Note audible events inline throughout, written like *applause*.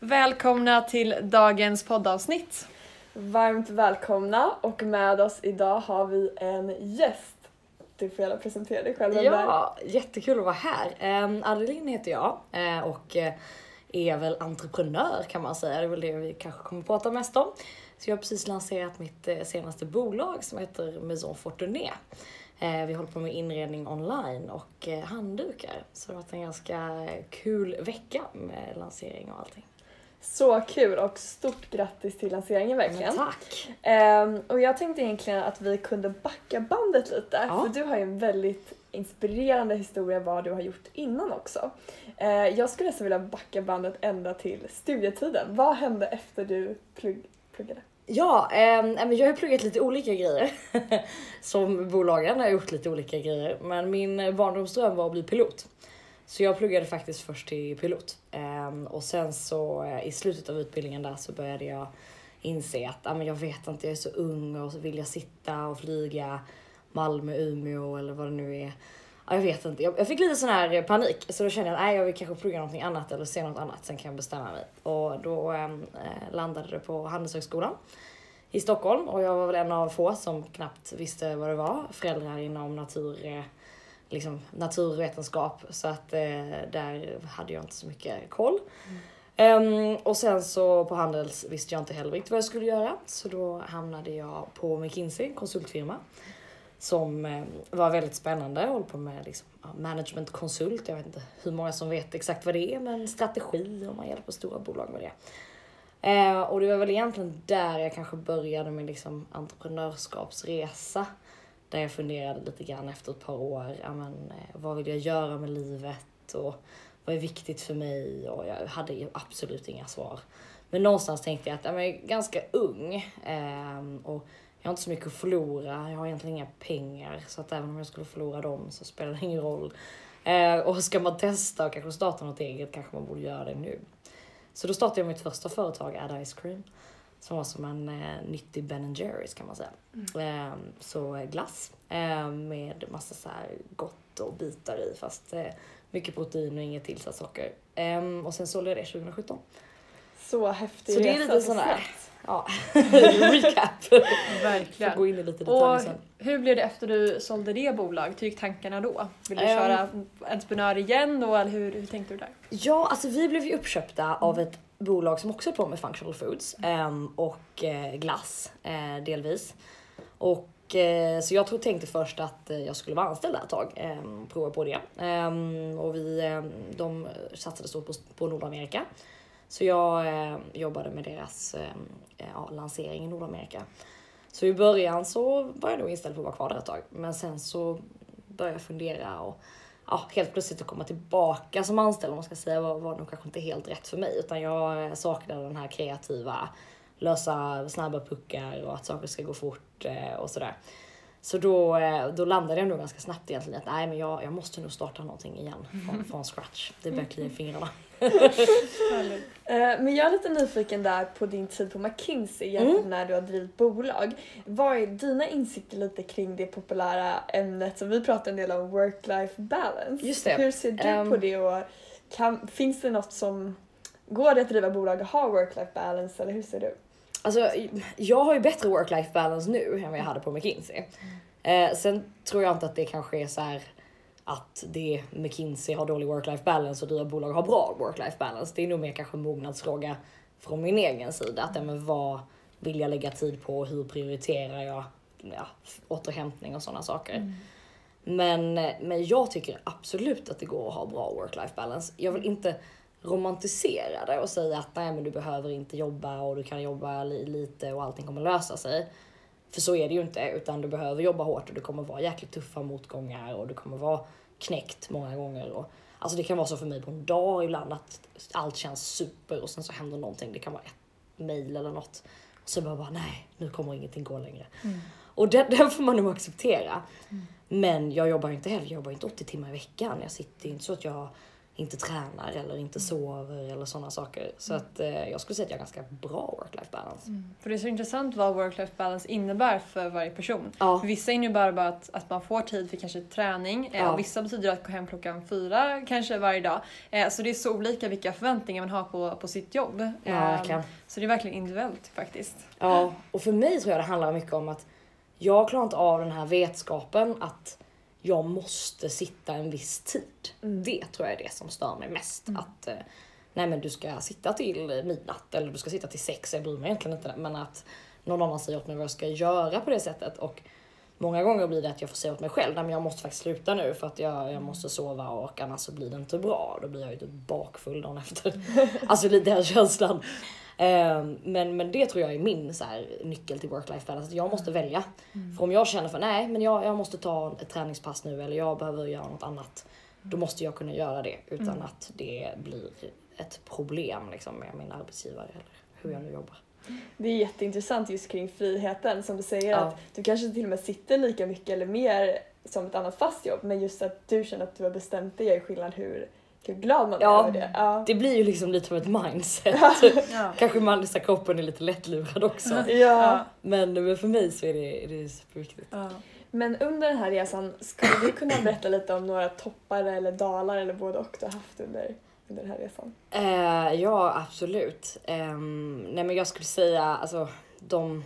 Välkomna till dagens poddavsnitt. Varmt välkomna och med oss idag har vi en gäst. Du får gärna presentera dig själv. Ja, jättekul att vara här. Um, Adeline heter jag eh, och eh, är väl entreprenör kan man säga. Det är väl det vi kanske kommer prata mest om. Så jag har precis lanserat mitt eh, senaste bolag som heter Maison Fortuné. Vi håller på med inredning online och handdukar. Så det har varit en ganska kul vecka med lansering och allting. Så kul och stort grattis till lanseringen verkligen. Men tack! Ehm, och jag tänkte egentligen att vi kunde backa bandet lite. Ja. För du har ju en väldigt inspirerande historia vad du har gjort innan också. Eh, jag skulle nästan vilja backa bandet ända till studietiden. Vad hände efter du plugg, pluggade? Ja, eh, jag har pluggat lite olika grejer. *laughs* Som bolagen har gjort lite olika grejer. Men min barndomsdröm var att bli pilot. Så jag pluggade faktiskt först till pilot. Ehm, och sen så eh, i slutet av utbildningen där så började jag inse att ah, men jag vet inte, jag är så ung och så vill jag sitta och flyga Malmö, Umeå eller vad det nu är. Ah, jag vet inte. Jag, fick lite sån här panik så då kände jag att nej, jag vill kanske plugga någonting annat eller se något annat. Sen kan jag bestämma mig. Och då ehm, eh, landade det på Handelshögskolan i Stockholm och jag var väl en av få som knappt visste vad det var. Föräldrar inom natur, eh, liksom naturvetenskap så att eh, där hade jag inte så mycket koll. Ehm, och sen så på Handels visste jag inte heller riktigt vad jag skulle göra så då hamnade jag på McKinsey, konsultfirma. Som eh, var väldigt spännande, jag håller på med liksom, managementkonsult. Jag vet inte hur många som vet exakt vad det är men strategi och man hjälper stora bolag med det. Eh, och det var väl egentligen där jag kanske började min liksom, entreprenörskapsresa. Där jag funderade lite grann efter ett par år, ja, men, eh, vad vill jag göra med livet och vad är viktigt för mig? Och jag hade ju absolut inga svar. Men någonstans tänkte jag att ja, men jag är ganska ung eh, och jag har inte så mycket att förlora. Jag har egentligen inga pengar så att även om jag skulle förlora dem så spelar det ingen roll. Eh, och ska man testa och kanske starta något eget kanske man borde göra det nu. Så då startade jag mitt första företag, Add Ice Cream. Som var som en eh, nyttig Ben Jerrys kan man säga. Eh, så eh, glass eh, med massa så här gott och bitar i fast eh, mycket protein och inget tillsatt socker. Eh, och sen sålde jag det 2017. Så häftig Så det är lite så sån där, ja, *laughs* recap. Får Verkligen. gå in i lite detaljer Och sen. hur blev det efter du sålde det bolaget? Hur gick tankarna då? Vill du Ehm. köra entreprenör igen då eller hur, hur tänkte du där? Ja, alltså vi blev ju uppköpta av ett bolag som också är på med functional foods ehm, och eh, glass eh, delvis. Och eh, så jag tänkte först att jag skulle vara anställd där ett tag, ehm, och prova på det. Ehm, och vi, de satsade stort på, på Nordamerika. Så jag jobbade med deras ja, lansering i Nordamerika. Så i början så var jag nog inställd på att vara kvar där ett tag. Men sen så började jag fundera och ja, helt plötsligt att komma tillbaka som anställd om man ska säga var, var nog kanske inte helt rätt för mig. Utan jag eh, saknade den här kreativa, lösa snabba puckar och att saker ska gå fort eh, och sådär. Så då, eh, då landade jag nog ganska snabbt egentligen att nej men jag, jag måste nog starta någonting igen från, *laughs* från scratch. Det börjar klia i fingrarna. Eh, Men jag är lite nyfiken där på din tid på McKinsey jämfört Mm. med när du har drivit bolag. Vad är dina insikter lite kring det populära ämnet som vi pratar en del om, work-life balance? Just det. Hur ser du Ehm. på det och kan, finns det något som Går det att driva bolag och ha work-life balance eller hur ser du? Alltså, jag har ju bättre work-life balance nu än vad jag hade på McKinsey. Eh, sen tror jag inte att det kanske är så här att det McKinsey har dålig work-life balance och driva bolag har bra work-life balance. Det är nog mer kanske en mognadsfråga från min egen sida. Att ja, men vad vill jag lägga tid på? Hur prioriterar jag ja, återhämtning och sådana saker? Men, men jag tycker absolut att det går att ha bra work-life balance. Jag vill inte romantisera det och säga att nej men du behöver inte jobba och du kan jobba li- lite och allting kommer lösa sig. För så är det ju inte utan du behöver jobba hårt och det kommer vara jäkligt tuffa motgångar och du kommer vara knäckt många gånger. Och, alltså det kan vara så för mig på en dag ibland att allt känns super och sen så händer någonting. Det kan vara ett mail eller något. Och så bara, bara nej nu kommer ingenting gå längre. Och den, *laughs* den får man nog acceptera. Men jag jobbar inte heller, jag jobbar inte 80 timmar i veckan. Jag sitter inte så att jag inte tränar eller inte sover eller sådana saker. Så att eh, jag skulle säga att jag har ganska bra work-life balance. För det är så intressant vad work-life balance innebär för varje person. Ja, För vissa innebär bara att, att man får tid för kanske träning. Eh, Ja. och vissa betyder att gå hem klockan fyra kanske varje dag. Eh, så det är så olika vilka förväntningar man har på, på sitt jobb. ja verkligen. så det är verkligen individuellt faktiskt. Ja, och för mig tror jag det handlar mycket om att jag klarar inte av den här vetskapen att jag måste sitta en viss tid. Mm. Det tror jag är det som stör mig mest. Mm. Att eh, nej men du ska sitta till midnatt eller du ska sitta till sex, jag bryr mig egentligen inte. Men att någon annan säger åt mig vad jag ska göra på det sättet. Och många gånger blir det att jag får säga åt mig själv, nej men jag måste faktiskt sluta nu för att jag, jag måste sova och annars så blir det inte bra. Då blir jag ju typ bakfull dagen efter. *laughs* alltså lite den känslan. Ehm, men, men det tror jag är min så här, nyckel till work-life balance. Att jag måste välja. För om jag känner för nej, men jag, jag måste ta ett träningspass nu eller jag behöver göra något annat. Då måste jag kunna göra det utan Mm. att det blir ett problem liksom, med min arbetsgivare eller hur jag nu jobbar. Det är jätteintressant just kring friheten som du säger Ja. att du kanske till och med sitter lika mycket eller mer som ett annat fast jobb men just att du känner att du har bestämt gör ju skillnad hur, hur glad man Ja. är över det. Ja. Det blir ju liksom lite av ett mindset. Ja. *laughs* Kanske man, så här, kroppen är lite lättlurad också. Ja. Ja. Men, men för mig så är det, det är superviktigt. Ja. Men under den här resan, skulle du kunna berätta lite om några toppar eller dalar eller både och du har haft under, under den här resan? Eh, ja, absolut. Ehm, nej men jag skulle säga, alltså de...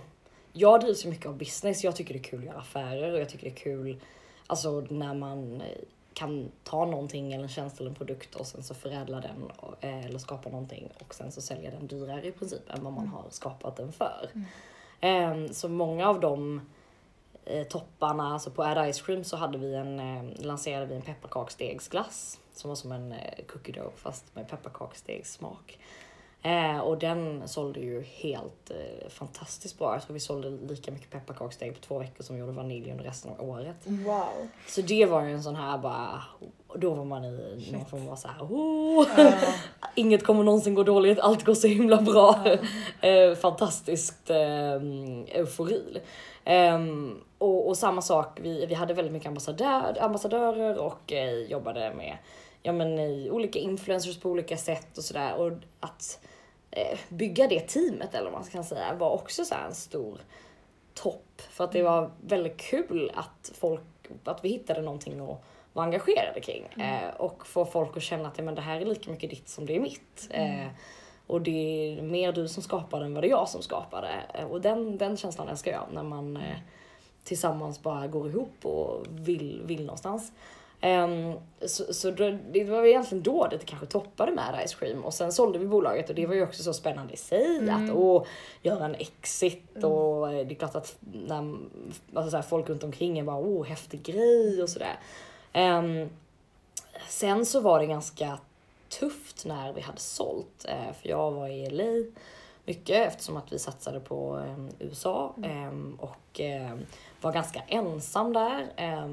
Jag drivs ju mycket av business. Jag tycker det är kul att göra affärer och jag tycker det är kul alltså när man eh, kan ta någonting eller en tjänst eller en produkt och sen så förädla den eh, eller skapa någonting och sen så sälja den dyrare i princip än vad man har skapat den för. Ehm, så många av de eh, topparna, alltså på Add Ice Cream så hade vi en, eh, lanserade vi en pepparkaksdegsglass som var som en cookie dough fast med pepparkaksdegssmak. Eh, och den sålde ju helt eh, fantastiskt bra. Jag tror vi sålde lika mycket pepparkaksdeg på två veckor som vi gjorde vanilj under resten av året. Wow. Så det var ju en sån här bara, då var man i någon form av så här, oh, Ja. *laughs* inget kommer någonsin gå dåligt, allt går så himla bra. *laughs* eh, fantastiskt eh, eufori. Ehm, och, och samma sak, vi, vi hade väldigt mycket ambassadör, ambassadörer och eh, jobbade med ja, men, olika influencers på olika sätt och sådär. Och att bygga det teamet eller vad man kan säga var också så en stor topp. För att det var väldigt kul att folk, att vi hittade någonting att vara engagerade kring. Eh, och få folk att känna att ja, men det här är lika mycket ditt som det är mitt. Eh, och det är mer du som skapar det än vad det är jag som skapar det. Eh, och den, den känslan älskar jag när man eh, tillsammans bara går ihop och vill, vill någonstans. Ehm, så så då, det var egentligen då det kanske toppade med Ice Cream och sen sålde vi bolaget och det var ju också så spännande i sig Mm. att åh, göra en exit och eh, det är klart att när, alltså så här, folk runt omkring är bara åh, häftig grej och sådär. Ehm, sen så var det ganska tufft när vi hade sålt eh, för jag var i LA mycket eftersom att vi satsade på eh, USA ehm, och var ganska ensam där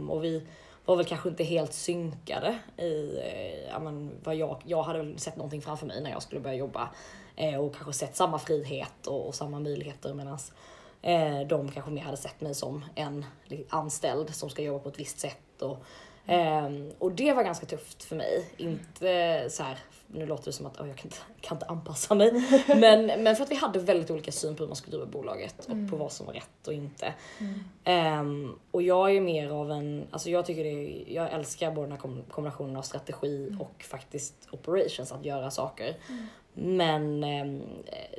och vi var väl kanske inte helt synkade i eh, ja, men vad jag, jag hade väl sett någonting framför mig när jag skulle börja jobba eh, och kanske sett samma frihet och, och samma möjligheter medan eh, de kanske mer hade sett mig som en anställd som ska jobba på ett visst sätt och Ehm, och det var ganska tufft för mig. Inte så här, nu låter det som att oh, jag kan inte, kan inte anpassa mig. *laughs* Men, men för att vi hade väldigt olika syn på hur man skulle driva bolaget och på vad som var rätt och inte. Ehm, och jag är mer av en, alltså jag tycker det är, jag älskar både den här kom- kombinationen av strategi och faktiskt operations, att göra saker. Men ehm,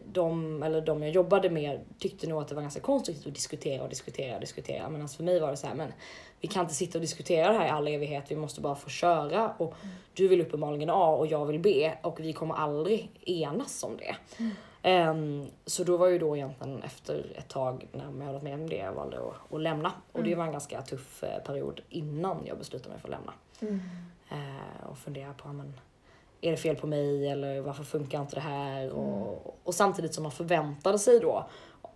de, eller de jag jobbade med tyckte nog att det var ganska konstruktivt att diskutera och diskutera och diskutera. Men alltså för mig var det så här, men vi kan inte sitta och diskutera det här i all evighet, vi måste bara få köra. Och du vill uppenbarligen A och jag vill B och vi kommer aldrig enas om det. Ehm, så då var ju då egentligen efter ett tag när jag hade varit med om det jag valde att, att lämna. Och det var en ganska tuff eh, period innan jag beslutade mig för att lämna. Mm. Eh, och fundera på, men, är det fel på mig eller varför funkar inte det här? Och, och samtidigt som man förväntade sig då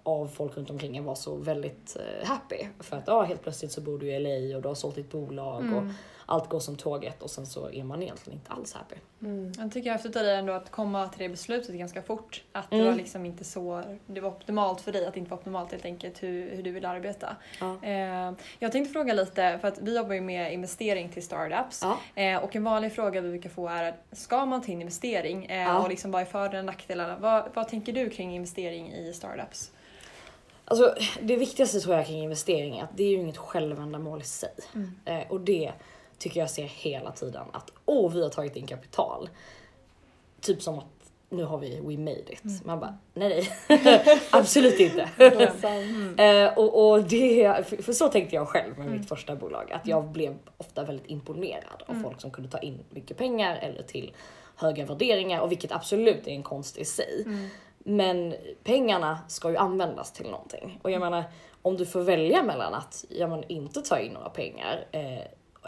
av folk runt omkring en var så väldigt eh, happy. För att ja, helt plötsligt så bor du i LA och du har sålt ditt bolag och allt går som tåget och sen så är man egentligen inte alls happy. Mm. Jag tycker jag häftigt av dig ändå att komma till det beslutet ganska fort. Att det Mm. var liksom inte så, det var optimalt för dig att det inte var optimalt helt enkelt hur, hur du vill arbeta. Ja. Eh, jag tänkte fråga lite, för att vi jobbar ju med investering till startups. Ja. Eh, och en vanlig fråga vi brukar få är, ska man ta in investering? Eh, Ja. Och liksom vad är fördelarna och nackdelarna? Vad, vad tänker du kring investering i startups? Alltså det viktigaste tror jag kring investering är att det är ju inget självändamål i sig. Mm. Eh, och det tycker jag ser hela tiden att åh vi har tagit in kapital. Typ som att nu har vi we made it. Mm. Man bara nej nej *laughs* absolut inte. Sant. *laughs* Eh, och, och det, för, för så tänkte jag själv med Mm. mitt första bolag. Att jag blev ofta väldigt imponerad av Mm. folk som kunde ta in mycket pengar eller till höga värderingar och vilket absolut är en konst i sig. Mm. Men pengarna ska ju användas till någonting. Och jag menar, om du får välja mellan att ja, men inte ta in några pengar eh,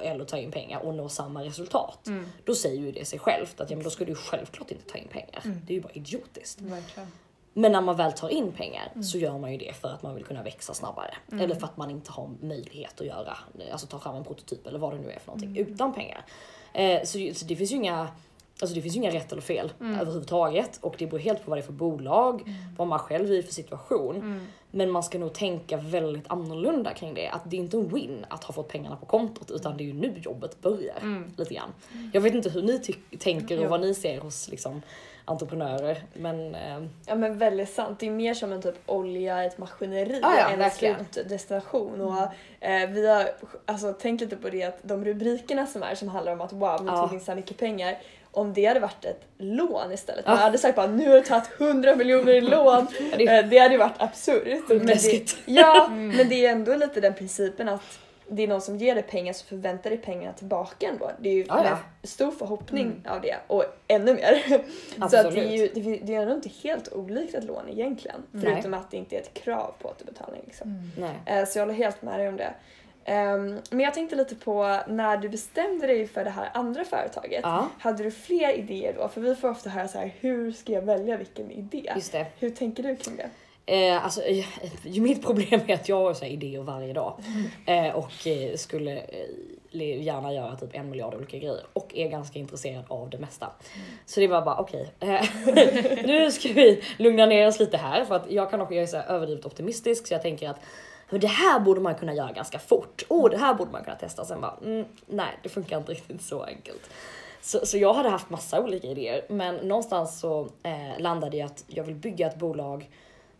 eller ta in pengar och nå samma resultat. Mm. Då säger ju det sig självt att ja, men då ska du självklart inte ta in pengar. Mm. Det är ju bara idiotiskt. Verkligen. Men när man väl tar in pengar Mm. så gör man ju det för att man vill kunna växa snabbare. Mm. Eller för att man inte har möjlighet att göra, alltså ta fram en prototyp eller vad det nu är för någonting Mm. utan pengar. Eh, så, så det finns ju inga Alltså det finns ju inga rätt eller fel Mm. överhuvudtaget och det beror helt på vad det är för bolag, Mm. vad man själv är i för situation. Mm. Men man ska nog tänka väldigt annorlunda kring det. Att det är inte en win att ha fått pengarna på kontot utan det är ju nu jobbet börjar. Mm. Lite grann. Jag vet inte hur ni tänker och vad ni ser hos liksom, entreprenörer. Men eh, Ja men väldigt sant. Det är mer som en typ olja i ett maskineri Ja, ja, än en slutdestination. Och, eh, vi har alltså, tänkt lite på det att de rubrikerna som är som handlar om att wow, Ja. tog in så här mycket pengar. Om det hade varit ett lån istället. Ja. Man hade sagt bara nu har du tagit 100 miljoner i *laughs* lån. det Eh, det hade ju varit absurt. Men det, ja, *laughs* Mm. men det är ändå lite den principen att det är någon som ger dig pengar så förväntar dig pengarna tillbaka ändå. Det är ju Ja, ja. stor förhoppning Mm. av det och ännu mer. *laughs* Så att det är Absolut. ju det, det är ändå inte helt olikt ett lån egentligen. Nej. Förutom att det inte är ett krav på återbetalning. Liksom. Mm. Eh, Så jag håller helt med dig om det. Ehm, Men jag tänkte lite på när du bestämde dig för det här andra företaget. Ja, Hade du fler idéer då? För vi får ofta höra så här, hur ska jag välja vilken idé? just det. Hur tänker du kring det? Eh, alltså, eh, ju mitt *laughs* problem är att jag har så här idéer varje dag. *laughs* Eh, och eh, skulle eh, gärna göra typ en miljard olika grejer. Och är ganska intresserad av det mesta. Så det var bara okej. *laughs* eh, nu ska vi lugna ner oss lite här. För att jag kan också, jag är så överdrivet optimistisk så jag tänker att men det här borde man kunna göra ganska fort. Åh, det här borde man kunna testa. Sen bara, mm, nej, det funkar inte riktigt så enkelt. Så, så jag hade haft massa olika idéer, men någonstans så eh, landade jag att jag vill bygga ett bolag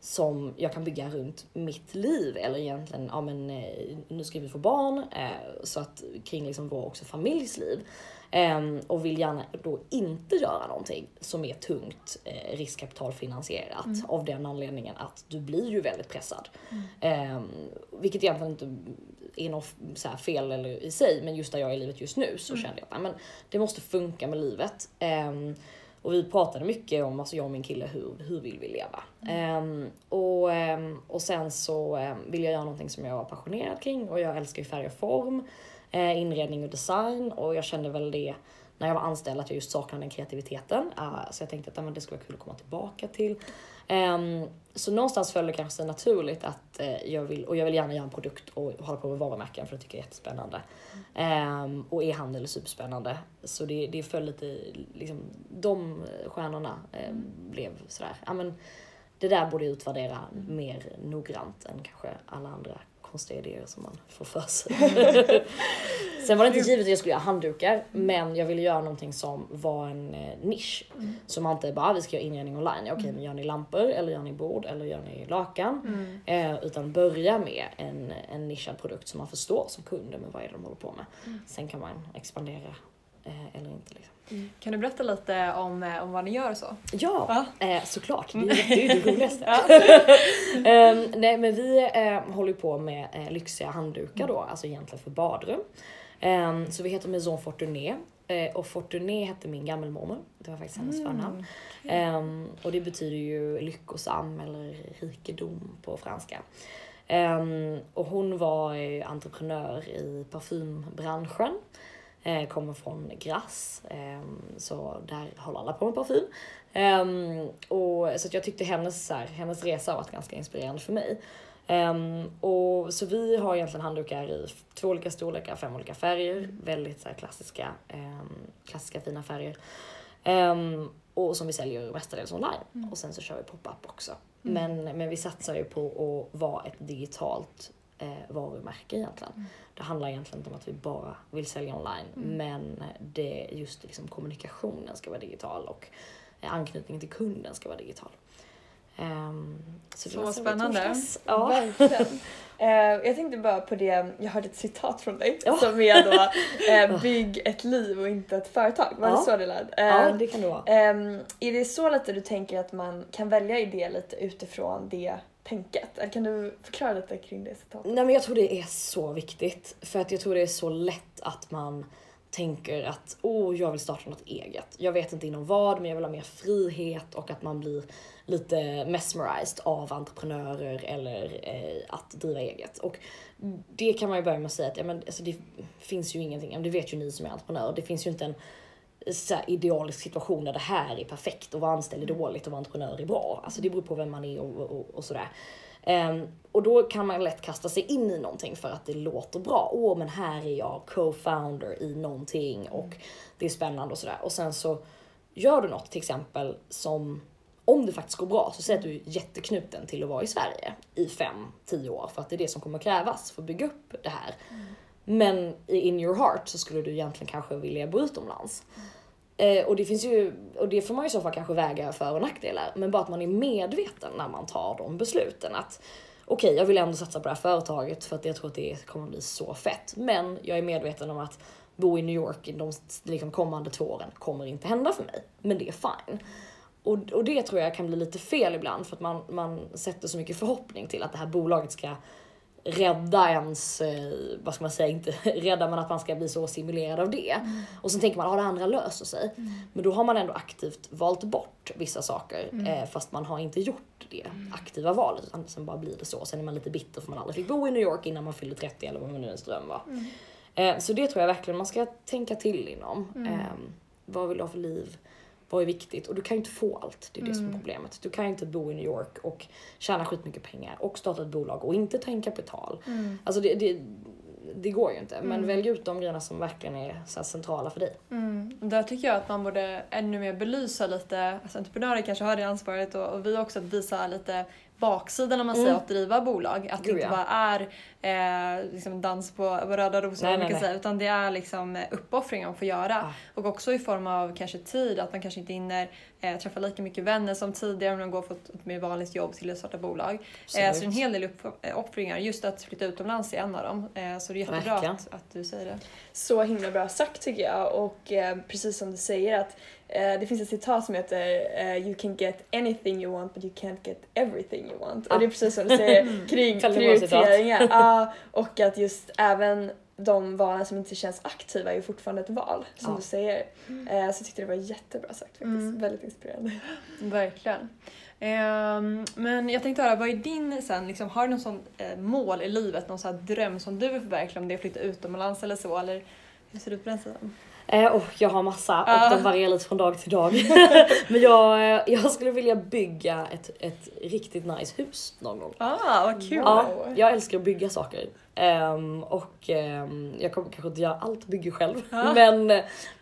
som jag kan bygga runt mitt liv eller egentligen, ja men eh, nu ska vi få barn eh, så att kring liksom vår också familjs liv. Ehm, och vill gärna då inte göra någonting som är tungt eh, riskkapitalfinansierat av den anledningen att du blir ju väldigt pressad. Ehm, vilket egentligen inte är något så fel eller i sig, men just där jag är i livet just nu så kände jag att det måste funka med livet. Ehm, och vi pratade mycket om, alltså jag och min kille, hur, hur vill vi leva? Ehm, och, ehm, och sen så um, vill jag göra någonting som jag är passionerad kring och jag älskar ju färg och form, eh, inredning och design och jag kände väl det när jag var anställd att jag just saknade den kreativiteten. Ah, så jag tänkte att men det skulle vara kul att komma tillbaka till. Ehm, så någonstans föll det kanske naturligt att eh, jag vill, och jag vill gärna göra en produkt och hålla på med varumärken för det tycker jag är jättespännande. Ehm, och e-handel är superspännande. Så det, det föll lite, liksom, de stjärnorna eh, blev sådär, ja men det där borde jag utvärdera mer noggrant än kanske alla andra konstiga idéer som man får för sig. *laughs* Sen var det inte givet att jag skulle göra handdukar, men jag ville göra någonting som var en eh, nisch. Så man inte bara, "Ah, vi ska göra inredning online. Okej, men gör ni lampor eller gör ni bord eller gör ni lakan? Mm. Eh, utan börja med en, en nischad produkt som man förstår som kund, men vad är det de håller på med? Sen kan man expandera eh, eller inte. Liksom. Kan du berätta lite om, eh, om vad ni gör och så? Ja, eh, såklart. Det är ju det, är ju det roligaste. *laughs* *laughs* Ehm, nej men vi eh, håller på med eh, lyxiga handdukar då, alltså egentligen för badrum. Ehm, så vi heter Maison Fortuné. Eh, och Fortuné hette min gammelmormor. Det var faktiskt hennes förnamn. Ehm, och det betyder ju lyckosam eller rikedom på franska. Ehm, och hon var entreprenör i parfymbranschen. Eh, kommer från Grasse, ehm, så där håller alla på med parfym. Ehm, och, så jag tyckte hennes, så här, hennes resa har varit ganska inspirerande för mig. Ehm, och, så vi har egentligen handdukar i två olika storlekar, fem olika färger. Väldigt så här, klassiska, ehm, klassiska fina färger. Och som vi säljer mestadels online. Och sen så kör vi pop-up också. Men, men vi satsar ju på att vara ett digitalt eh, varumärke egentligen. Det handlar egentligen inte om att vi bara vill sälja online. Men det just liksom kommunikationen ska vara digital och eh, anknytningen till kunden ska vara digital. Ehm, så det Så spännande. Ja. Verkligen. *laughs* Eh, jag tänkte bara på det, jag hörde ett citat från dig Ja. som är då *laughs* eh, bygg ett liv och inte ett företag. Var det Ja. så det lät? Eh, ja, det kan det vara. ehm, är det så lite du tänker att man kan välja idé lite utifrån det tänket? Eller kan du förklara lite kring det citatet? Nej men jag tror det är så viktigt. För att jag tror det är så lätt att man tänker att åh, jag vill starta något eget. Jag vet inte inom vad, men jag vill ha mer frihet och att man blir lite mesmerized av entreprenörer eller eh, att driva eget. Och det kan man ju börja med att säga att ja, men, alltså, det finns ju ingenting, det vet ju ni som är entreprenörer, det finns ju inte en så idealisk situation där det här är perfekt och vara anställd är dåligt och vara entreprenör är bra. Alltså det beror på vem man är och, och, och sådär. Ehm, och då kan man lätt kasta sig in i någonting för att det låter bra. Åh, men här är jag co-founder i någonting och det är spännande och sådär. Och sen så gör du något till exempel som om det faktiskt går bra så säger att du är jätteknuten till att vara i Sverige i 5-10 år för att det är det som kommer krävas för att bygga upp det här. Men i- in your heart så skulle du egentligen kanske vilja bo utomlands. Eh, och det finns ju, och det får man ju i så fall kanske väga för och nackdelar. Men bara att man är medveten när man tar de besluten. Att okej, jag vill ändå satsa på det här företaget för att jag tror att det kommer bli så fett. Men jag är medveten om att bo i New York de liksom, kommande två åren kommer inte hända för mig. Men det är fine. Och, och det tror jag kan bli lite fel ibland för att man, man sätter så mycket förhoppning till att det här bolaget ska rädda ens, eh, vad ska man säga, inte *laughs* rädda men att man ska bli så simulerad av det. Och sen tänker man, ja det andra löser sig. Men då har man ändå aktivt valt bort vissa saker eh, fast man har inte gjort det aktiva valet utan sen bara blir det så. Sen är man lite bitter för man aldrig fick bo i New York innan man fyllde 30 eller vad nu ens dröm var. Eh, så det tror jag verkligen man ska tänka till inom. Eh, vad vill du ha för liv? Vad är viktigt? Och du kan ju inte få allt. Det är det som är problemet. Du kan ju inte bo i New York och tjäna skitmycket pengar och starta ett bolag och inte ta in kapital. Alltså det, det, det går ju inte. Men välj ut de grejerna som verkligen är så centrala för dig. Mm. Där tycker jag att man borde ännu mer belysa lite, alltså entreprenörer kanske har det ansvaret och, och vi också att visa lite baksidan om man säger att driva bolag. Att det Gud, inte ja. bara är eh, liksom dans på, på röda rosor Nej, nej, nej. säga, utan det är liksom eh, uppoffringar man får göra. Ja. Och också i form av kanske tid, att man kanske inte hinner eh, träffa lika mycket vänner som tidigare om man går från ett mer vanligt jobb till att starta bolag. Eh, så det är en hel del uppoffringar, just att flytta utomlands är en av dem. Eh, så det är jättebra att, att du säger det. Så himla bra sagt tycker jag och eh, precis som du säger att eh, det finns ett citat som heter eh, You can get anything you want but you can't get everything you want. Ja. Och det är precis som du säger kring bra citat. prioriteringar. Ja, och att just även de valen som inte känns aktiva är ju fortfarande ett val som Ja. du säger. Eh, så jag tyckte det var jättebra sagt faktiskt. Mm. Väldigt inspirerande. Verkligen. Ehm, men jag tänkte höra, vad är din sen, liksom, har du någon sån eh, mål i livet, någon sån här dröm som du vill förverkliga om det är att flytta utomlands eller så, eller hur ser det ut på den sidan? Eh, och jag har massa och de varierar lite från dag till dag. *laughs* Men jag, eh, jag skulle vilja bygga ett, ett riktigt nice hus någon gång. Ah, vad kul! Ja, jag älskar att bygga saker. Ehm, och ehm, jag kommer kanske inte göra allt bygge själv. Ja. Men,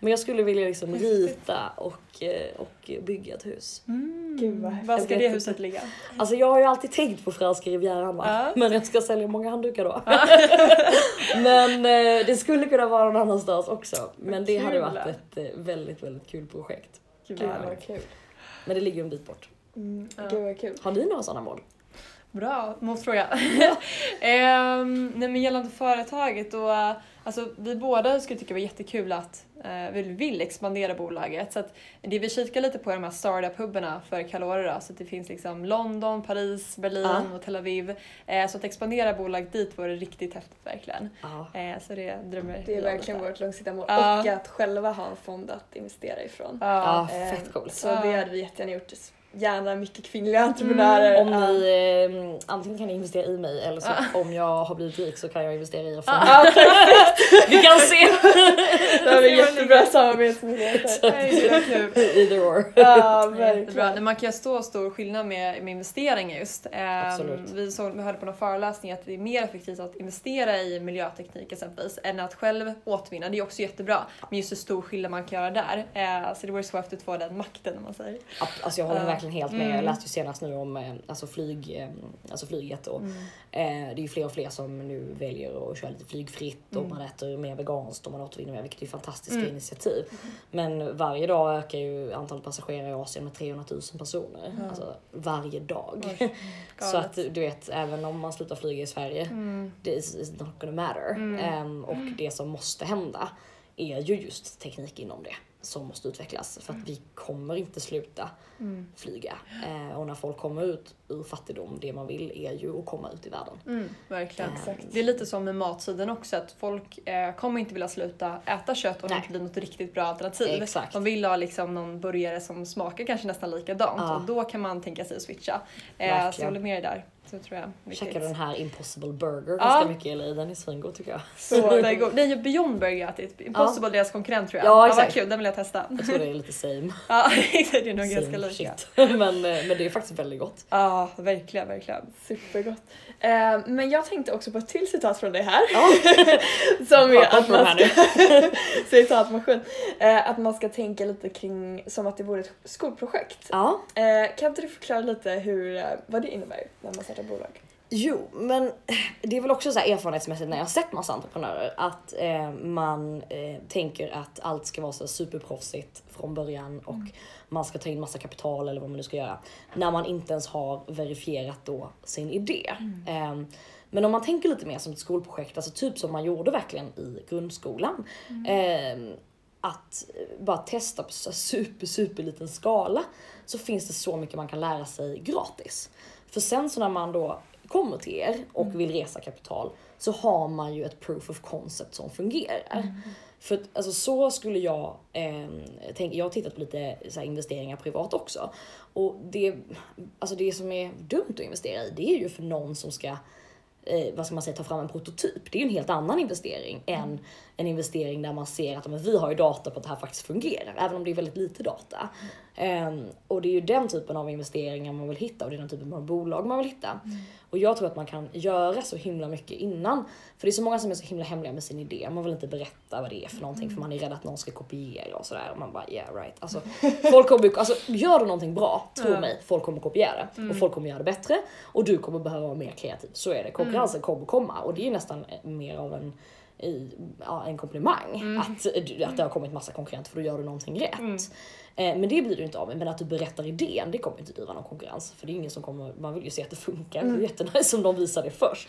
men jag skulle vilja liksom rita och, och bygga ett hus. Mm. Gud, vad häftigt. Var ska det huset ligga? Alltså jag har ju alltid tänkt på franska rivieran? Ja. Men jag ska sälja många handdukar då. *laughs* men eh, det skulle kunna vara någon annanstans också. Men det hade Kul. varit ett eh, väldigt, väldigt kul projekt. Gud, Gud vad kul. Men det ligger ju en bit bort. Mm, Ja. Gud vad kul. Har ni några sådana mål? Bra motfråga. *laughs* Ehm, nej men gällande företaget då, eh, alltså vi båda skulle tycka det var jättekul att eh, vi vill expandera bolaget. Så att det vi kikar lite på är de här startup-hubbarna för Calora. Så att det finns liksom London, Paris, Berlin Ja. och Tel Aviv. Eh, så att expandera bolag dit vore riktigt häftigt verkligen. Ja. Eh, så det drömmer Det är verkligen vårt långsiktiga mål. Ja. Och att själva ha en fond att investera ifrån. Ja. Eh, fett coolt. Så Ja. det hade vi jättegärna gjort. Gärna mycket kvinnliga entreprenörer. Om Ja. ni, eh, antingen kan ni investera i mig eller så om jag har blivit rik så kan jag investera i er fond. Ja, *laughs* Vi kan se! *laughs* det vi jättebra samarbetsmöjligheter. Är så. *laughs* Either or. Ja, verkligen. Man kan ju stå stor skillnad med, med investeringar just. Ehm, Absolut. Vi, såg, vi hörde på någon föreläsning att det är mer effektivt att investera i miljöteknik exempelvis än att själv återvinna. Det är också jättebra. Men just hur stor skillnad man kan göra där. Eh, så det vore så häftigt att få den makten om man säger. Alltså jag håller Ja. Verkligen helt med. Jag Mm. läste ju senast nu om eh, alltså flyg, eh, alltså flyget och Mm. eh, det är ju fler och fler som nu väljer att köra lite flygfritt och Mm. man äter mer veganskt och man återvinner mer vilket är fantastiska Mm. initiativ. Men varje dag ökar ju antalet passagerare i Asien med 300 000 personer. Alltså varje dag. Oj, *laughs* Så att du vet, även om man slutar flyga i Sverige, Mm. det is, is not gonna matter. Ehm, och det som måste hända är ju just teknik inom det som måste utvecklas. För att vi kommer inte sluta Mm. flyga. Eh, och när folk kommer ut ur fattigdom, det man vill är ju att komma ut i världen. Mm, verkligen. Exakt. Det är lite som med matsidan också, att folk eh, kommer inte vilja sluta äta kött om det Nej. inte blir något riktigt bra alternativ. Exakt. De vill ha liksom någon burgare som smakar kanske nästan likadant Ja. och då kan man tänka sig att switcha. Eh, så jag håller med dig där. Så tror jag. Käkade den här Impossible Burger Ja. ganska mycket i LA, den är svingod tycker jag. Så den är god. Nej, Beyond Burger jag ätit. Impossible deras konkurrent tror jag. Ja, vad exakt. kul, den vill jag testa. Jag tror det är lite same. *laughs* ja, *laughs* det är nog ganska same lika. shit. *laughs* men, eh, men det är faktiskt väldigt gott. Ja, verkligen, verkligen. Supergott. Eh, men jag tänkte också på ett till citat från dig här. Ja. *laughs* som är att man ska... *laughs* citatmaskin. Eh, att man ska tänka lite kring som att det vore ett skolprojekt. Ja. Eh, kan inte du förklara lite hur, eh, vad det innebär när man startar bolag? Jo, men *clears throat* det är väl också så här erfarenhetsmässigt när jag har sett massa entreprenörer att eh, man eh, tänker att allt ska vara så superproffsigt från början och man ska ta in massa kapital eller vad man nu ska göra. När man inte ens har verifierat då sin idé. Eh, men om man tänker lite mer som ett skolprojekt, alltså typ som man gjorde verkligen i grundskolan. Eh, att bara testa på så super, super liten skala så finns det så mycket man kan lära sig gratis. För sen så när man då kommer till er och vill resa kapital så har man ju ett proof of concept som fungerar. För att, alltså, så skulle jag eh, tänka, jag har tittat på lite så här, investeringar privat också. Och det, alltså, det som är dumt att investera i det är ju för någon som ska eh, vad ska man säga, ta fram en prototyp. Det är ju en helt annan investering än en investering där man ser att men, vi har ju data på att det här faktiskt fungerar, även om det är väldigt lite data. Ehm, och det är ju den typen av investeringar man vill hitta och det är den typen av bolag man vill hitta. Och jag tror att man kan göra så himla mycket innan. För det är så många som är så himla hemliga med sin idé. Man vill inte berätta vad det är för någonting för man är rädd att någon ska kopiera och sådär. Och man bara yeah right. Alltså, folk kommer, alltså, gör du någonting bra, tro Ja. mig, folk kommer kopiera det. Och folk kommer göra det bättre. Och du kommer behöva vara mer kreativ. Så är det. Konkurrensen kommer komma. Och det är nästan mer av en i, ja, en komplimang att, att det har kommit massa konkurrenter för då gör du någonting rätt. Eh, men det blir du inte av med. Men att du berättar idén, det kommer inte driva någon konkurrens. För det är ingen som kommer, man vill ju se att det funkar. Det är jättenice om de visar det först.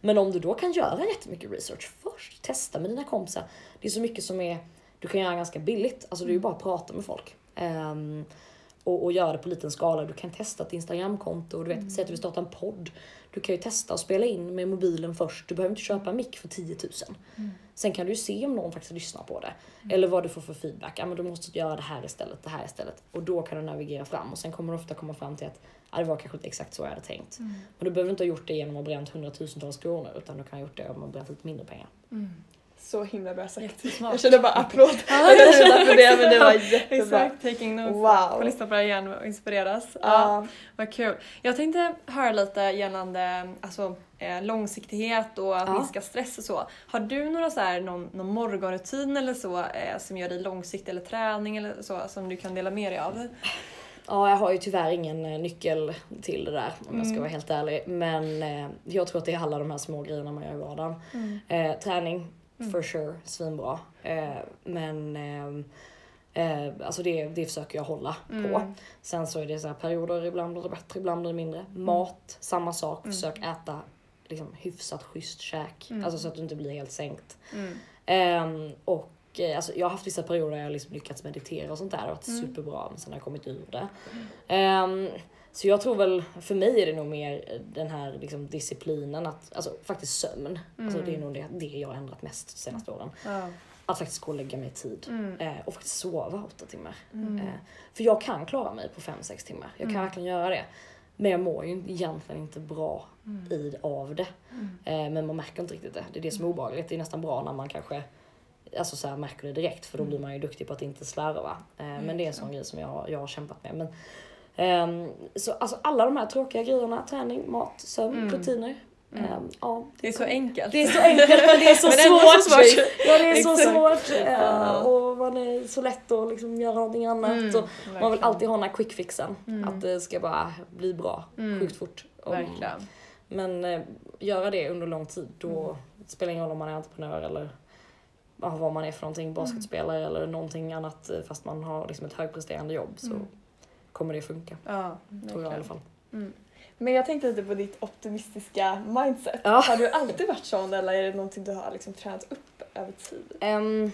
Men om du då kan göra jättemycket research först, testa med dina kompisar. Det är så mycket som är, du kan göra ganska billigt. Alltså det är ju bara att prata med folk. Ehm, och, och göra det på liten skala. Du kan testa ett Instagramkonto. Du vet, säg att du vill starta en podd. Du kan ju testa och spela in med mobilen först. Du behöver inte köpa en mick för 10 000. Sen kan du ju se om någon faktiskt lyssnar på det. Eller vad du får för feedback. Ja, men du måste göra det här istället, det här istället. Och då kan du navigera fram. Och sen kommer du ofta komma fram till att ja, det var kanske inte exakt så jag hade tänkt. Men du behöver inte ha gjort det genom att ha bränt hundratusentals kronor. Utan du kan ha gjort det om att ha bränt lite mindre pengar. Så himla bra sagt. Jättesmart. Jag kände bara applåd. Jag vet inte varför det men det var jättebra. Exakt, taking notes. Wow. Får lyssna på det igen och inspireras. Ja. Ja. Vad kul. Jag tänkte höra lite gällande alltså, eh, långsiktighet och att Ja. minska stress och så. Har du några så här, någon, någon morgonrutin eller så eh, som gör dig långsiktig eller träning eller så som du kan dela med dig av? Ja, jag har ju tyvärr ingen eh, nyckel till det där om jag ska Mm. vara helt ärlig. Men eh, jag tror att det är alla de här små grejerna man gör i vardagen. Eh, träning, for sure, svinbra. Eh, men eh, eh, alltså det, det försöker jag hålla på. Mm. Sen så är det så här perioder, ibland blir det bättre, ibland blir det mindre. Mat, samma sak. Försök äta liksom, hyfsat schysst käk. Mm. Alltså så att du inte blir helt sänkt. Mm. Ehm, och eh, alltså, jag har haft vissa perioder där jag liksom lyckats meditera och sånt där. Har varit Mm. superbra men sen har jag kommit ur det. Ehm, så jag tror väl, för mig är det nog mer den här liksom, disciplinen att, alltså faktiskt sömn. Alltså, Mm. det är nog det, det jag har ändrat mest de senaste åren. Ja. att faktiskt gå och lägga mig i tid. Mm. Eh, och faktiskt sova åtta timmar. Mm. Eh, för jag kan klara mig på 5-6 timmar. Jag kan Mm. verkligen göra det. Men jag mår ju egentligen inte bra Mm. i, av det. Mm. Eh, men man märker inte riktigt det. Det är det som är obehagligt. Det är nästan bra när man kanske alltså så här, märker det direkt för då blir man ju duktig på att inte slarva. Eh, men det är en sån grej som jag, jag har kämpat med. Men, ehm, så alltså alla de här tråkiga grejerna, träning, mat, sömn, Mm. rutiner. Mm. ehm, ja. Det är så enkelt. Det är så enkelt men det är så *laughs* Men svårt. så svårt. Ja det är så svårt. Ja. och man är så lätt att liksom göra någonting annat. Mm, Och man vill alltid ha den här quick fixen. Mm. Att det ska bara bli bra Mm. sjukt fort. Och- Verkligen. men eh, göra det under lång tid, då Mm. det spelar ingen roll om man är entreprenör eller vad man är för någonting, basketspelare eller någonting annat eh, fast man har liksom ett högpresterande jobb så Mm. Kommer det funka. Ja, Tror jag i alla fall. Mm. Men jag tänkte lite på ditt optimistiska mindset. Ja. Har du alltid varit sån eller är det någonting du har liksom tränat upp över tid? Um,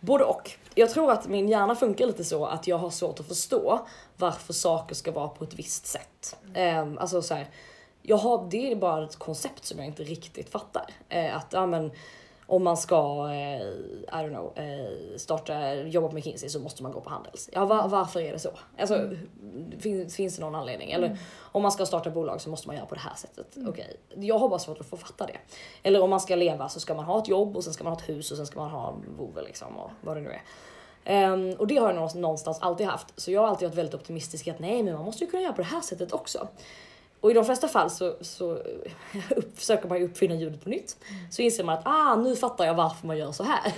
både och. Jag tror att min hjärna funkar lite så att jag har svårt att förstå varför saker ska vara på ett visst sätt. Um, alltså så här, jag har, det är bara ett koncept som jag inte riktigt fattar. Eh, att ja, men, om man ska eh, I don't know, eh, starta, jobba på McKinsey så måste man gå på Handels. Ja, va, varför är det så? Alltså, finns, finns det någon anledning? Eller om man ska starta bolag så måste man göra på det här sättet. Okej, jag har bara svårt att få fatta det. Eller om man ska leva så ska man ha ett jobb och sen ska man ha ett hus och sen ska man ha en vovve liksom och vad det nu är. Ehm, och det har jag nå- någonstans alltid haft. Så jag har alltid varit väldigt optimistisk i att nej men man måste ju kunna göra på det här sättet också. Och i de flesta fall så, så *laughs* upp, försöker man ju uppfinna ljudet på nytt. Så inser man att ah, nu fattar jag varför man gör så här.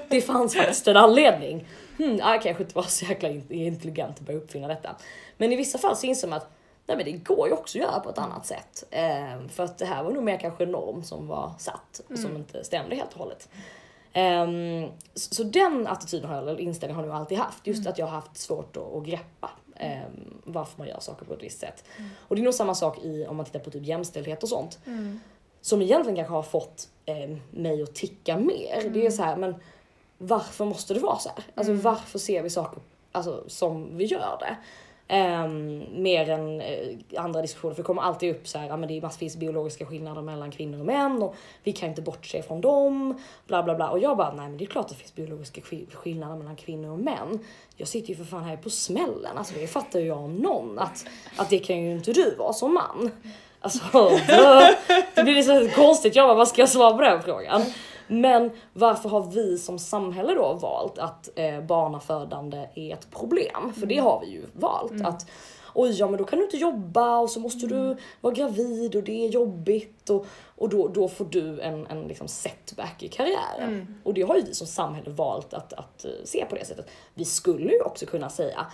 *laughs* Det fanns faktiskt en anledning. Hmm, ah, jag kanske inte var så jäkla in- intelligent att börja uppfinna detta. Men i vissa fall så inser man att nej men det går ju också att göra på ett annat sätt. Ehm, för att det här var nog mer kanske en norm som var satt och som inte stämde helt och hållet. Ehm, så, så den attityden har jag, eller inställningen har jag alltid haft. Just att jag har haft svårt att, att greppa ehm, varför man gör saker på ett visst sätt. Och det är nog samma sak i om man tittar på typ jämställdhet och sånt. Mm. Som egentligen kanske har fått eh, mig att ticka mer. Det är så här, men varför måste det vara så här? Alltså Mm. varför ser vi saker alltså, som vi gör det? Ehm, mer än eh, andra diskussioner, för det kommer alltid upp så här, ah, men det är massvis biologiska skillnader mellan kvinnor och män och vi kan inte bortse från dem, bla bla bla. Och jag bara, nej men det är klart att det finns biologiska skillnader mellan kvinnor och män. Jag sitter ju för fan här på smällen, alltså det fattar ju jag om någon, att, att det kan ju inte du vara som man. Alltså, då, *laughs* det blir liksom konstigt, jag bara, vad ska jag svara på den frågan? Men varför har vi som samhälle då valt att eh, barnafödande är ett problem? För det har vi ju valt. Att oj, ja men då kan du inte jobba och så måste du vara gravid och det är jobbigt och, och då, då får du en, en liksom setback i karriären. Mm. Och det har ju vi som samhälle valt att, att eh, se på det sättet. Vi skulle ju också kunna säga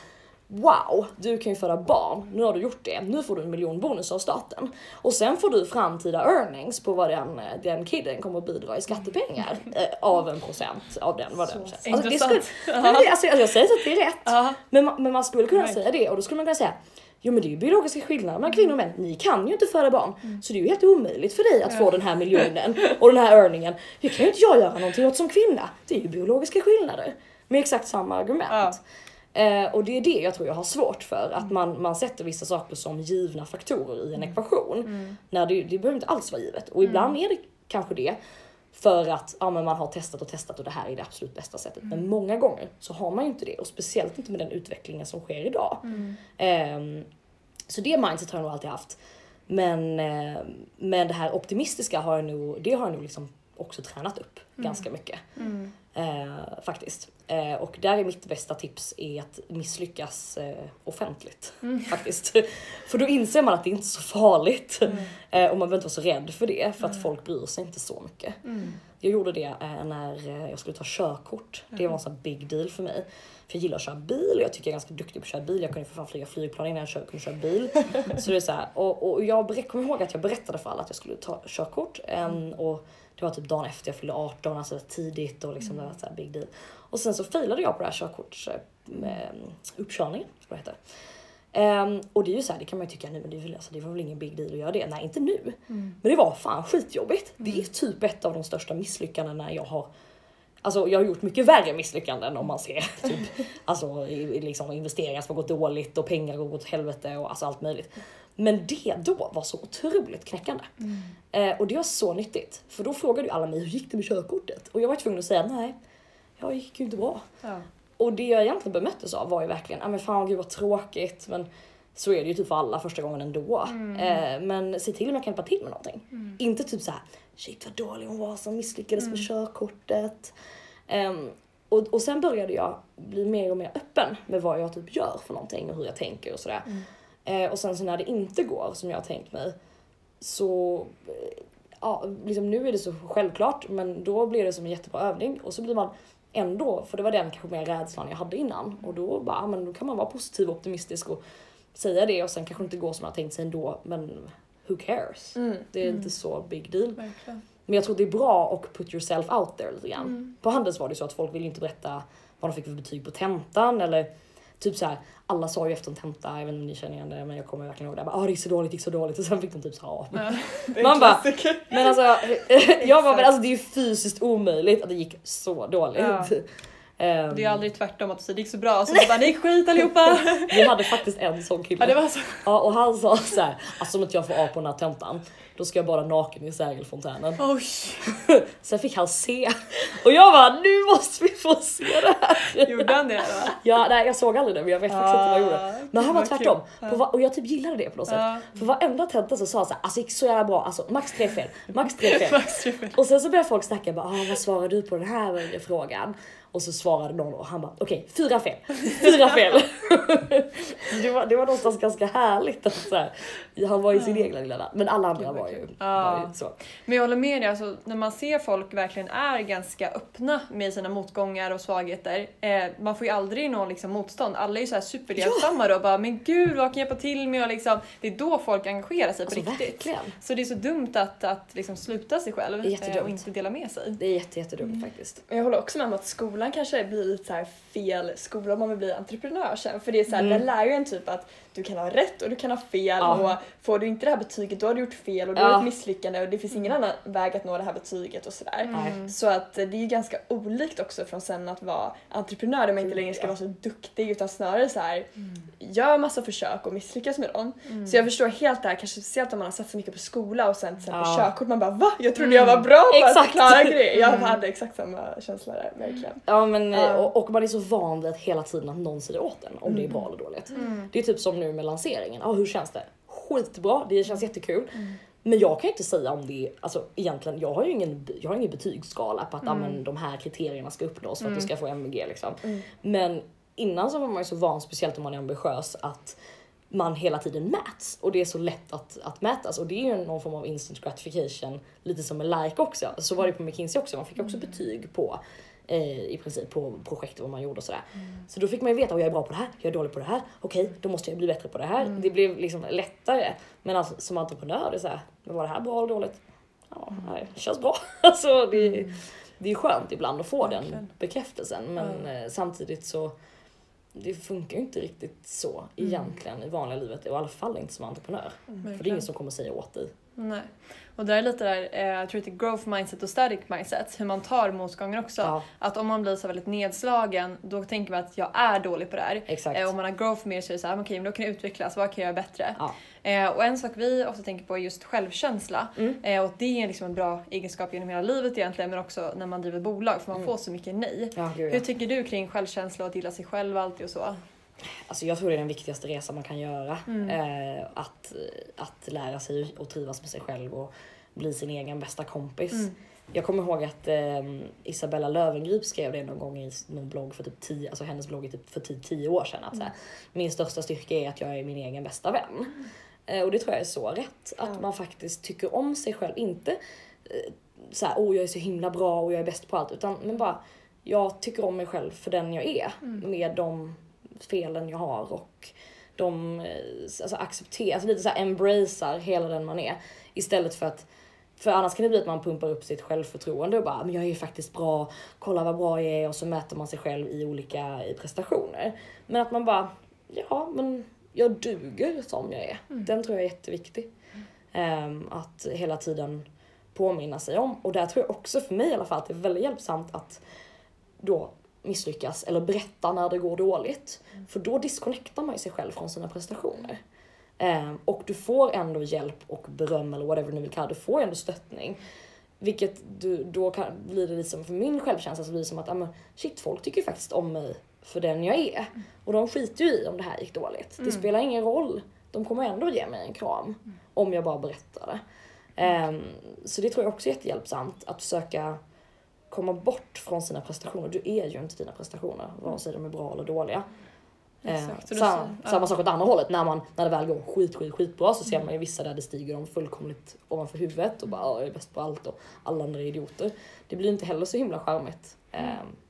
Wow, du kan ju föda barn. Nu har du gjort det. Nu får du en miljon bonus av staten. Och sen får du framtida earnings på vad den, eh, den kidden kommer att bidra i skattepengar eh, av en procent av den. Vad den alltså, det skulle, Nej, det, alltså, jag säger inte att det är rätt. Ja. Men, man- men man skulle kunna Right. säga det och då skulle man kunna säga Jo men det är ju biologiska skillnader mellan kvinnor och män. Ni kan ju inte föda barn. Så det är ju helt omöjligt för dig att få den här miljonen och den här earningen. Det kan ju inte jag göra någonting åt som kvinna. Det är ju biologiska skillnader. Med exakt samma argument. Ja. Eh, och det är det jag tror jag har svårt för. Att man, man sätter vissa saker som givna faktorer i en ekvation. Mm. När det, det behöver inte alls vara givet. Och ibland är det kanske det. För att ja, men man har testat och testat och det här är det absolut bästa sättet. Men många gånger så har man ju inte det. Och speciellt inte med den utvecklingen som sker idag. Mm. Ehm, så det mindset har jag nog alltid haft. Men, eh, men det här optimistiska har jag nog, det har jag nog liksom också tränat upp ganska mycket. Mm. Eh, faktiskt. Eh, och där är mitt bästa tips är att misslyckas eh, offentligt. Mm. *laughs* Faktiskt. För då inser man att det inte är så farligt. Mm. Eh, och man behöver inte vara så rädd för det för att folk bryr sig inte så mycket. Mm. Jag gjorde det eh, när eh, jag skulle ta körkort. Det var en sån big deal för mig. För jag gillar att köra bil och jag tycker jag är ganska duktig på att köra bil. Jag kunde för fan flyga flygplan innan jag kör, kunde köra bil. *laughs* Så det är så här, och, och jag kommer ihåg att jag berättade för alla att jag skulle ta körkort. em, och det var typ dagen efter jag fyllde 18, alltså tidigt och liksom det var så här big deal. Och sen så failade jag på det här körkorts eh, med, uppkörningen, det heter. Ehm, och det är ju så här, det kan man ju tycka nu, men det, är väl, alltså, det var väl ingen big deal att göra det. Nej, inte nu. Mm. Men det var fan skitjobbigt. Det är typ ett av de största misslyckandena jag har Alltså jag har gjort mycket värre misslyckanden om man ser *laughs* typ, alltså, liksom investeringar som har gått dåligt och pengar gått åt helvete och alltså allt möjligt. Men det då var så otroligt knäckande. Eh, och det var så nyttigt. För då frågade ju alla mig hur gick det med körkortet? Och jag var tvungen att säga nej. jag gick ju inte bra. Ja. Och det jag egentligen bemöttes av var ju verkligen, ja men fan gud vad tråkigt men så är det ju typ för alla första gången ändå. Eh, men se till om jag kan hjälpa till med någonting. Inte typ så här, shit vad dålig hon var som misslyckades med körkortet. Ehm, och, och sen började jag bli mer och mer öppen med vad jag typ gör för någonting och hur jag tänker och sådär. Eh, och sen så när det inte går som jag har tänkt mig så eh, ja, liksom nu är det så självklart men då blir det som en jättebra övning och så blir man ändå, för det var den kanske mer rädslan jag hade innan och då bara, men då kan man vara positiv och optimistisk och säga det och sen kanske inte går som man tänkt sig ändå men who cares? Mm. Det är inte så big deal. Verkligen. Men jag tror det är bra att put yourself out there lite grann. Mm. På Handels var det så att folk ville inte berätta vad de fick för betyg på tentan eller typ så här. alla sa ju efter en tenta, jag vet inte om ni känner igen det men jag kommer verkligen ihåg det, bara, ah, det gick så dåligt, det gick så dåligt och sen fick de typ så här, Ja. *laughs* Man bara- men alltså, *laughs* jag bara, men alltså det är ju fysiskt omöjligt att det gick så dåligt. Ja. Ehm, Det är aldrig tvärtom att du säger det gick så bra, så du bara det gick skit allihopa. *laughs* Vi hade faktiskt en sån kille. Ja det var så. Ja, och han sa så här, alltså om inte jag får A på den här tentan, då ska jag bara naken i sägelfontänen. Oj. *laughs* Sen fick han se och jag bara, nu måste vi få se det här. Gjorde han det då? *laughs* Ja, nej, jag såg aldrig det men jag vet faktiskt inte vad jag gjorde. Ah, Men han var tvärtom. På och jag typ gillade det på något sätt. Ja. För varenda tenta så sa han såhär, alltså det gick så jävla bra, alltså max tre fel, max tre fel. Max trippel. Och sen så började folk snacka bara, ah, vad svarar du på den här frågan? Och så svarade någon och han bara, okej, fyra fel, fyra fel. *laughs* *laughs* det, var, det var någonstans ganska härligt att så här, han var i sin egna lilla värld. Men alla andra var ju, kul. var Ja. ju så. Men jag håller med dig, alltså, när man ser folk verkligen är ganska öppna med sina motgångar och svagheter. Eh, man får ju aldrig någon liksom, motstånd. Alla är ju så här superhjälpsamma då. Bara, men gud vad kan jag hjälpa till med? Och liksom, det är då folk engagerar sig på Alltså riktigt. verkligen. Så det är så dumt att, att liksom, sluta sig själv eh, och inte dela med sig. Det är jätte, jättedumt faktiskt. Men jag håller också med om att skolan kanske blir lite så här fel skola om man vill bli entreprenör sen. För det är så här, Mm. den lär ju en typ att du kan ha rätt och du kan ha fel Ja. och får du inte det här betyget då har du gjort fel och det Ja. ett misslyckande och det finns ingen annan väg att nå det här betyget och sådär. Nej. Så att det är ju ganska olikt också från sen att vara entreprenör där man inte längre ska vara så duktig utan snarare så här gör massa försök och misslyckas med dem. Mm. Så jag förstår helt det här, kanske speciellt om man har satsat mycket på skola och sen till exempel Ja. körkort man bara va? Jag trodde jag var bra på Exakt. att klara grejer. Jag Mm. hade exakt samma känsla där, verkligen. Ja men och, och man är så van vid att hela tiden att någon säger åt en om det är bra eller dåligt. Mm. Det är typ som nu med lanseringen. Ja, hur känns det? Skitbra, det känns jättekul. Men jag kan inte säga om det, alltså egentligen, jag har ju ingen, jag har ingen betygsskala på att ja, men, de här kriterierna ska uppnås för att du ska få MVG liksom. Mm. Men innan så var man ju så van, speciellt om man är ambitiös, att man hela tiden mäts och det är så lätt att, att mätas och det är ju någon form av instant gratification, lite som en like också. Så var det på McKinsey också, man fick också betyg på i princip på projektet vad man gjorde och sådär. Så då fick man ju veta att jag är bra på det här, jag är dålig på det här, okej då måste jag bli bättre på det här. Det blev liksom lättare. Men alltså, som entreprenör, det är såhär, var det här bra eller dåligt? Ja, nej, det känns bra. *laughs* alltså, det, det är skönt ibland att få den Verkligen. bekräftelsen men eh, samtidigt så det funkar ju inte riktigt så egentligen i vanliga livet, i alla fall inte som entreprenör. För det är ingen som kommer säga åt dig. Nej. Och där är lite där, eh, jag tror att det är growth mindset och static mindset, hur man tar motgångar också. Ja, Att om man blir så väldigt nedslagen, då tänker man att jag är dålig på det här. exakt. Eh, om man har growth med så är det så här, okej men då kan jag utvecklas, vad kan jag göra bättre? Ja. Eh, och en sak vi ofta tänker på är just självkänsla. Mm. Eh, och det är liksom en bra egenskap genom hela livet egentligen, men också när man driver bolag, för man Mm. får så mycket nej. Ja, gud, Hur tycker du kring självkänsla och att gilla sig själv alltid och så? Alltså jag tror det är den viktigaste resan man kan göra. Mm. Eh, att, att lära sig och trivas med sig själv och bli sin egen bästa kompis. Mm. Jag kommer ihåg att eh, Isabella Löwengrip skrev det någon gång i någon blogg för typ tio, alltså hennes blogg är typ för typ tio år sedan. Att så här, min största styrka är att jag är min egen bästa vän. Eh, och det tror jag är så rätt. Att Ja. man faktiskt tycker om sig själv. Inte eh, så här, oh jag är så himla bra och jag är bäst på allt. Utan men bara, jag tycker om mig själv för den jag är. Med de felen jag har och de eh, alltså accepterar, alltså lite så här embracear hela den man är. Istället för att för annars kan det bli att man pumpar upp sitt självförtroende och bara, men jag är ju faktiskt bra, kolla vad bra jag är och så mäter man sig själv i olika i prestationer. Men att man bara, ja men jag duger som jag är. Den tror jag är jätteviktig. Ehm, att hela tiden påminna sig om. Och där tror jag också för mig i alla fall att det är väldigt hjälpsamt att då misslyckas eller berätta när det går dåligt. För då disconnectar man ju sig själv från sina prestationer. Ehm, och du får ändå hjälp och beröm eller whatever du vill kalla det. Du får ändå stöttning. vilket du, då kan, blir det liksom, för min självkänsla så blir det som att, ah, shit folk tycker faktiskt om mig för den jag är. Och de skiter ju i om det här gick dåligt. Det spelar ingen roll. De kommer ändå ge mig en kram. Om jag bara berättar det. Ehm, så det tror jag också är jättehjälpsamt. Att försöka komma bort från sina prestationer. Du är ju inte dina prestationer, vare sig de är bra eller dåliga. Eh, Exakt, samma, så- ja. samma sak åt andra hållet, när, man, när det väl går skit, skit, skitbra så ser man ju vissa där det stiger dem fullkomligt ovanför huvudet och bara "Ja, jag är bäst på allt och alla andra är idioter. Det blir inte heller så himla charmigt. Eh,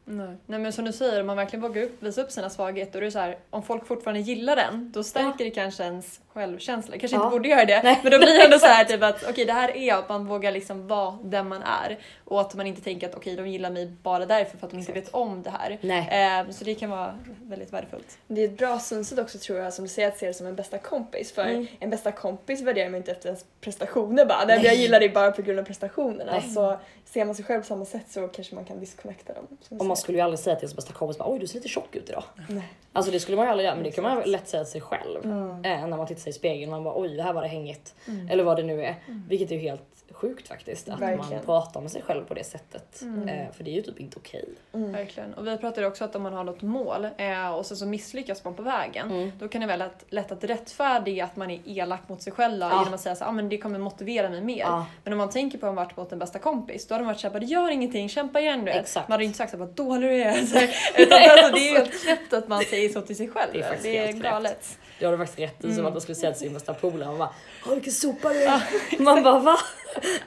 Nej. Nej men som du säger, om man verkligen vågar upp, visa upp sina svagheter, då är så här, om folk fortfarande gillar den, då stärker det kanske ens självkänsla. Kanske Ja. inte borde göra det, Nej. men då blir det ändå så här *laughs* typ att okej det här är jag, att man vågar liksom vara den man är. Och att man inte tänker att okej de gillar mig bara därför för att de inte vet om det här. nej. Eh, så det kan vara väldigt värdefullt. Det är ett bra synsätt också tror jag som du säger att se det som en bästa kompis. För Mm. en bästa kompis värderar man inte efter ens prestationer bara. Nej. Jag gillar dig bara på grund av prestationerna. Nej. Så ser man sig själv på samma sätt så kanske man kan disconnecta du Och man skulle ju aldrig säga till sin bästa kompis bara, oj du ser lite tjock ut idag. Nej. Alltså det skulle man ju aldrig göra men det kan man lätt säga till sig själv. Mm. Eh, när man tittar sig i spegeln man bara oj det här var det hängigt. Mm. Eller vad det nu är. Vilket är ju helt sjukt faktiskt. Att man Verkligen. pratar med sig själv på det sättet. Mm. Eh, för det är ju typ inte okej. Mm. Verkligen. Och vi pratade också att om man har något mål eh, och sen så misslyckas man på vägen, Mm. då kan det vara lätt, lätt att rättfärdiga att man är elak mot sig själv Ja. genom att säga att ah, men det kommer motivera mig mer. Ja. Men om man tänker på att man varit mot en bästa kompis, då hade man varit såhär, gör ingenting, kämpa igen du. Exakt. Man hade inte sagt så här, vad dålig du är. *laughs* Utan alltså, det är ju helt knäppt att man säger så till sig själv. Det är det är galet. Det har du faktiskt rätt i. Som Mm. att man skulle säga till sin bästa polare. Man bara Åh vilken sopa du är. Man bara va?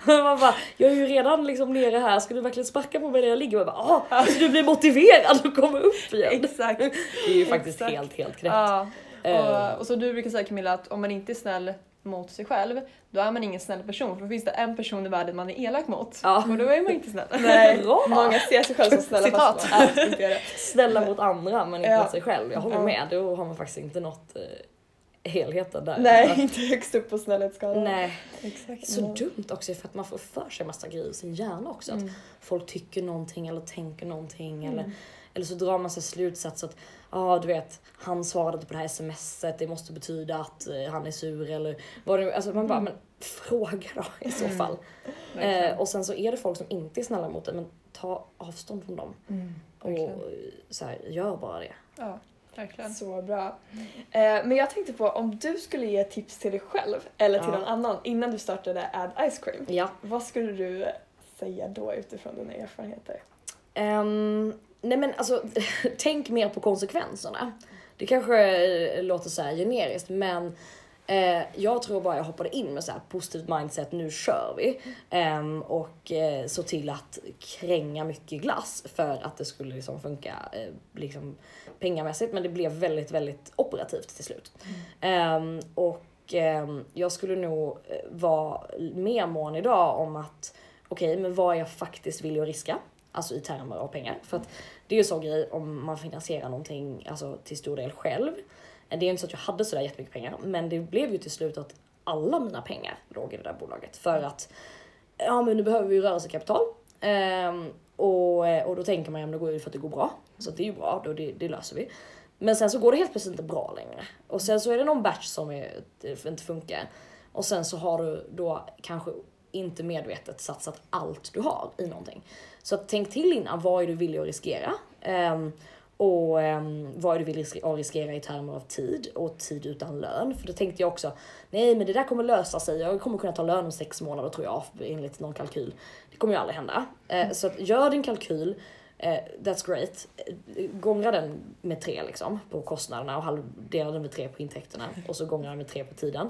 Man bara jag är ju redan liksom nere här. Ska du verkligen sparka på mig när jag ligger? Man bara så du blir motiverad och kommer upp igen. Exakt. Det är ju faktiskt Exakt. helt helt knäppt. Ja. Och, och så du brukar säga Camilla att om man inte är snäll mot sig själv, då är man ingen snäll person. För då finns det en person i världen man är elak mot. Ja. Och då är man inte snäll. *laughs* Nej, Bra. *laughs* många ser sig själva som snälla Citat. fast *laughs* man inte gör det. Snälla mot andra men inte Ja. mot sig själv. Jag håller Ja. med. Då har man faktiskt inte nått eh, helheten där. Nej, inte högst upp på snällhetsskalan. Nej. Exakt. Så dumt också för att man får för sig massa grejer i sin hjärna också. Att Mm. folk tycker någonting eller tänker någonting. Eller, Mm. eller så drar man sig slutsats att ja du vet han svarade inte på det här smset det måste betyda att eh, han är sur eller vad det nu Alltså man bara men fråga då i så Mm. fall. Verkligen. Eh, och sen så är det folk som inte är snälla mot dig men ta avstånd från dem. Mm. Och eh, så här, gör bara det. Ja, verkligen. Så bra. Eh, men jag tänkte på om du skulle ge tips till dig själv eller till Ja. någon annan innan du startade Add Ice Cream. Ja. Vad skulle du säga då utifrån dina erfarenheter? Ehm, nej men alltså, *laughs* tänk mer på konsekvenserna. Det kanske eh, låter så här generiskt men eh, jag tror bara jag hoppade in med så här positivt mindset, nu kör vi. Eh, och eh, så till att kränga mycket glass för att det skulle liksom funka eh, liksom pengamässigt men det blev väldigt, väldigt operativt till slut. Ehm, och ehm, jag skulle nog eh, vara mer mån idag om att okej, men vad är jag faktiskt villig att riska? Alltså i termer av pengar. För att det är ju så grej om man finansierar någonting alltså, till stor del själv. Det är inte så att jag hade sådär jättemycket pengar, men det blev ju till slut att alla mina pengar låg i det där bolaget. För att, ja men nu behöver vi ju rörelsekapital. Ehm, och, och då tänker man, ja men det går ju för att det går bra. Så att det är ju bra, då det, det löser vi. Men sen så går det helt plötsligt inte bra längre. Och sen så är det någon batch som är, eh, inte funkar. Och sen så har du då kanske inte medvetet satsat allt du har i någonting. Så tänk till innan, vad är du villig att riskera? Ehm, och ehm, vad är du villig att riskera i termer av tid och tid utan lön? För då tänkte jag också, nej men det där kommer lösa sig, jag kommer kunna ta lön om sex månader tror jag enligt någon kalkyl. Det kommer ju aldrig hända. Eh, så att gör din kalkyl, eh, that's great. Gångra den med tre liksom på kostnaderna och halvera den med tre på intäkterna och så gångra den med tre på tiden.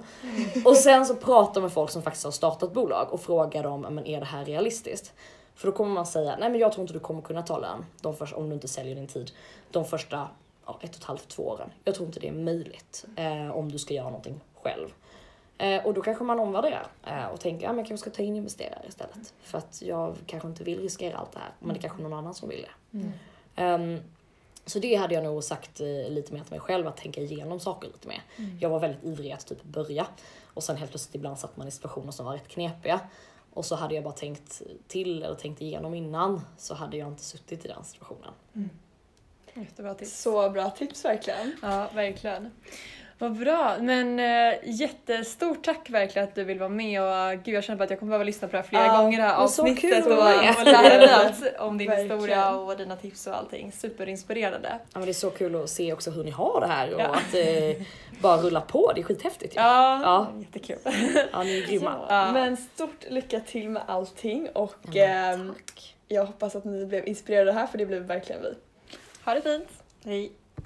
Och sen så prata med folk som faktiskt har startat bolag och fråga dem, men är det här realistiskt? För då kommer man säga, nej men jag tror inte du kommer kunna ta lön de första, om du inte säljer din tid de första ja, ett och ett halvt, två åren. Jag tror inte det är möjligt eh, om du ska göra någonting själv. Eh, och då kanske man omvärderar eh, och tänker, ja men jag kanske ska ta in investerare istället. För att jag kanske inte vill riskera allt det här, men det är kanske någon annan som vill det. Mm. Ehm, så det hade jag nog sagt eh, lite mer till mig själv, att tänka igenom saker lite mer. Jag var väldigt ivrig att typ börja. Och sen helt plötsligt ibland satt man i situationer som var rätt knepiga. Och så hade jag bara tänkt till eller tänkt igenom innan så hade jag inte suttit i den situationen. Jättebra tips. Så bra tips verkligen. Ja, verkligen. Vad bra, men äh, jättestort tack verkligen att du vill vara med och gud jag känner att jag kommer behöva lyssna på det här flera Ja, gånger det här avsnittet kul att och, och lära mig *laughs* om din Verkligen. historia och dina tips och allting. Superinspirerande. Ja, men det är så kul att se också hur ni har det här och Ja. att eh, bara rulla på. Det är skithäftigt ju. Ja, Ja. jättekul. Ja, ni är grymma. Ja. Men stort lycka till med allting och Ja, ehm, jag hoppas att ni blev inspirerade här för det blev verkligen vi. Ha det fint. Hej.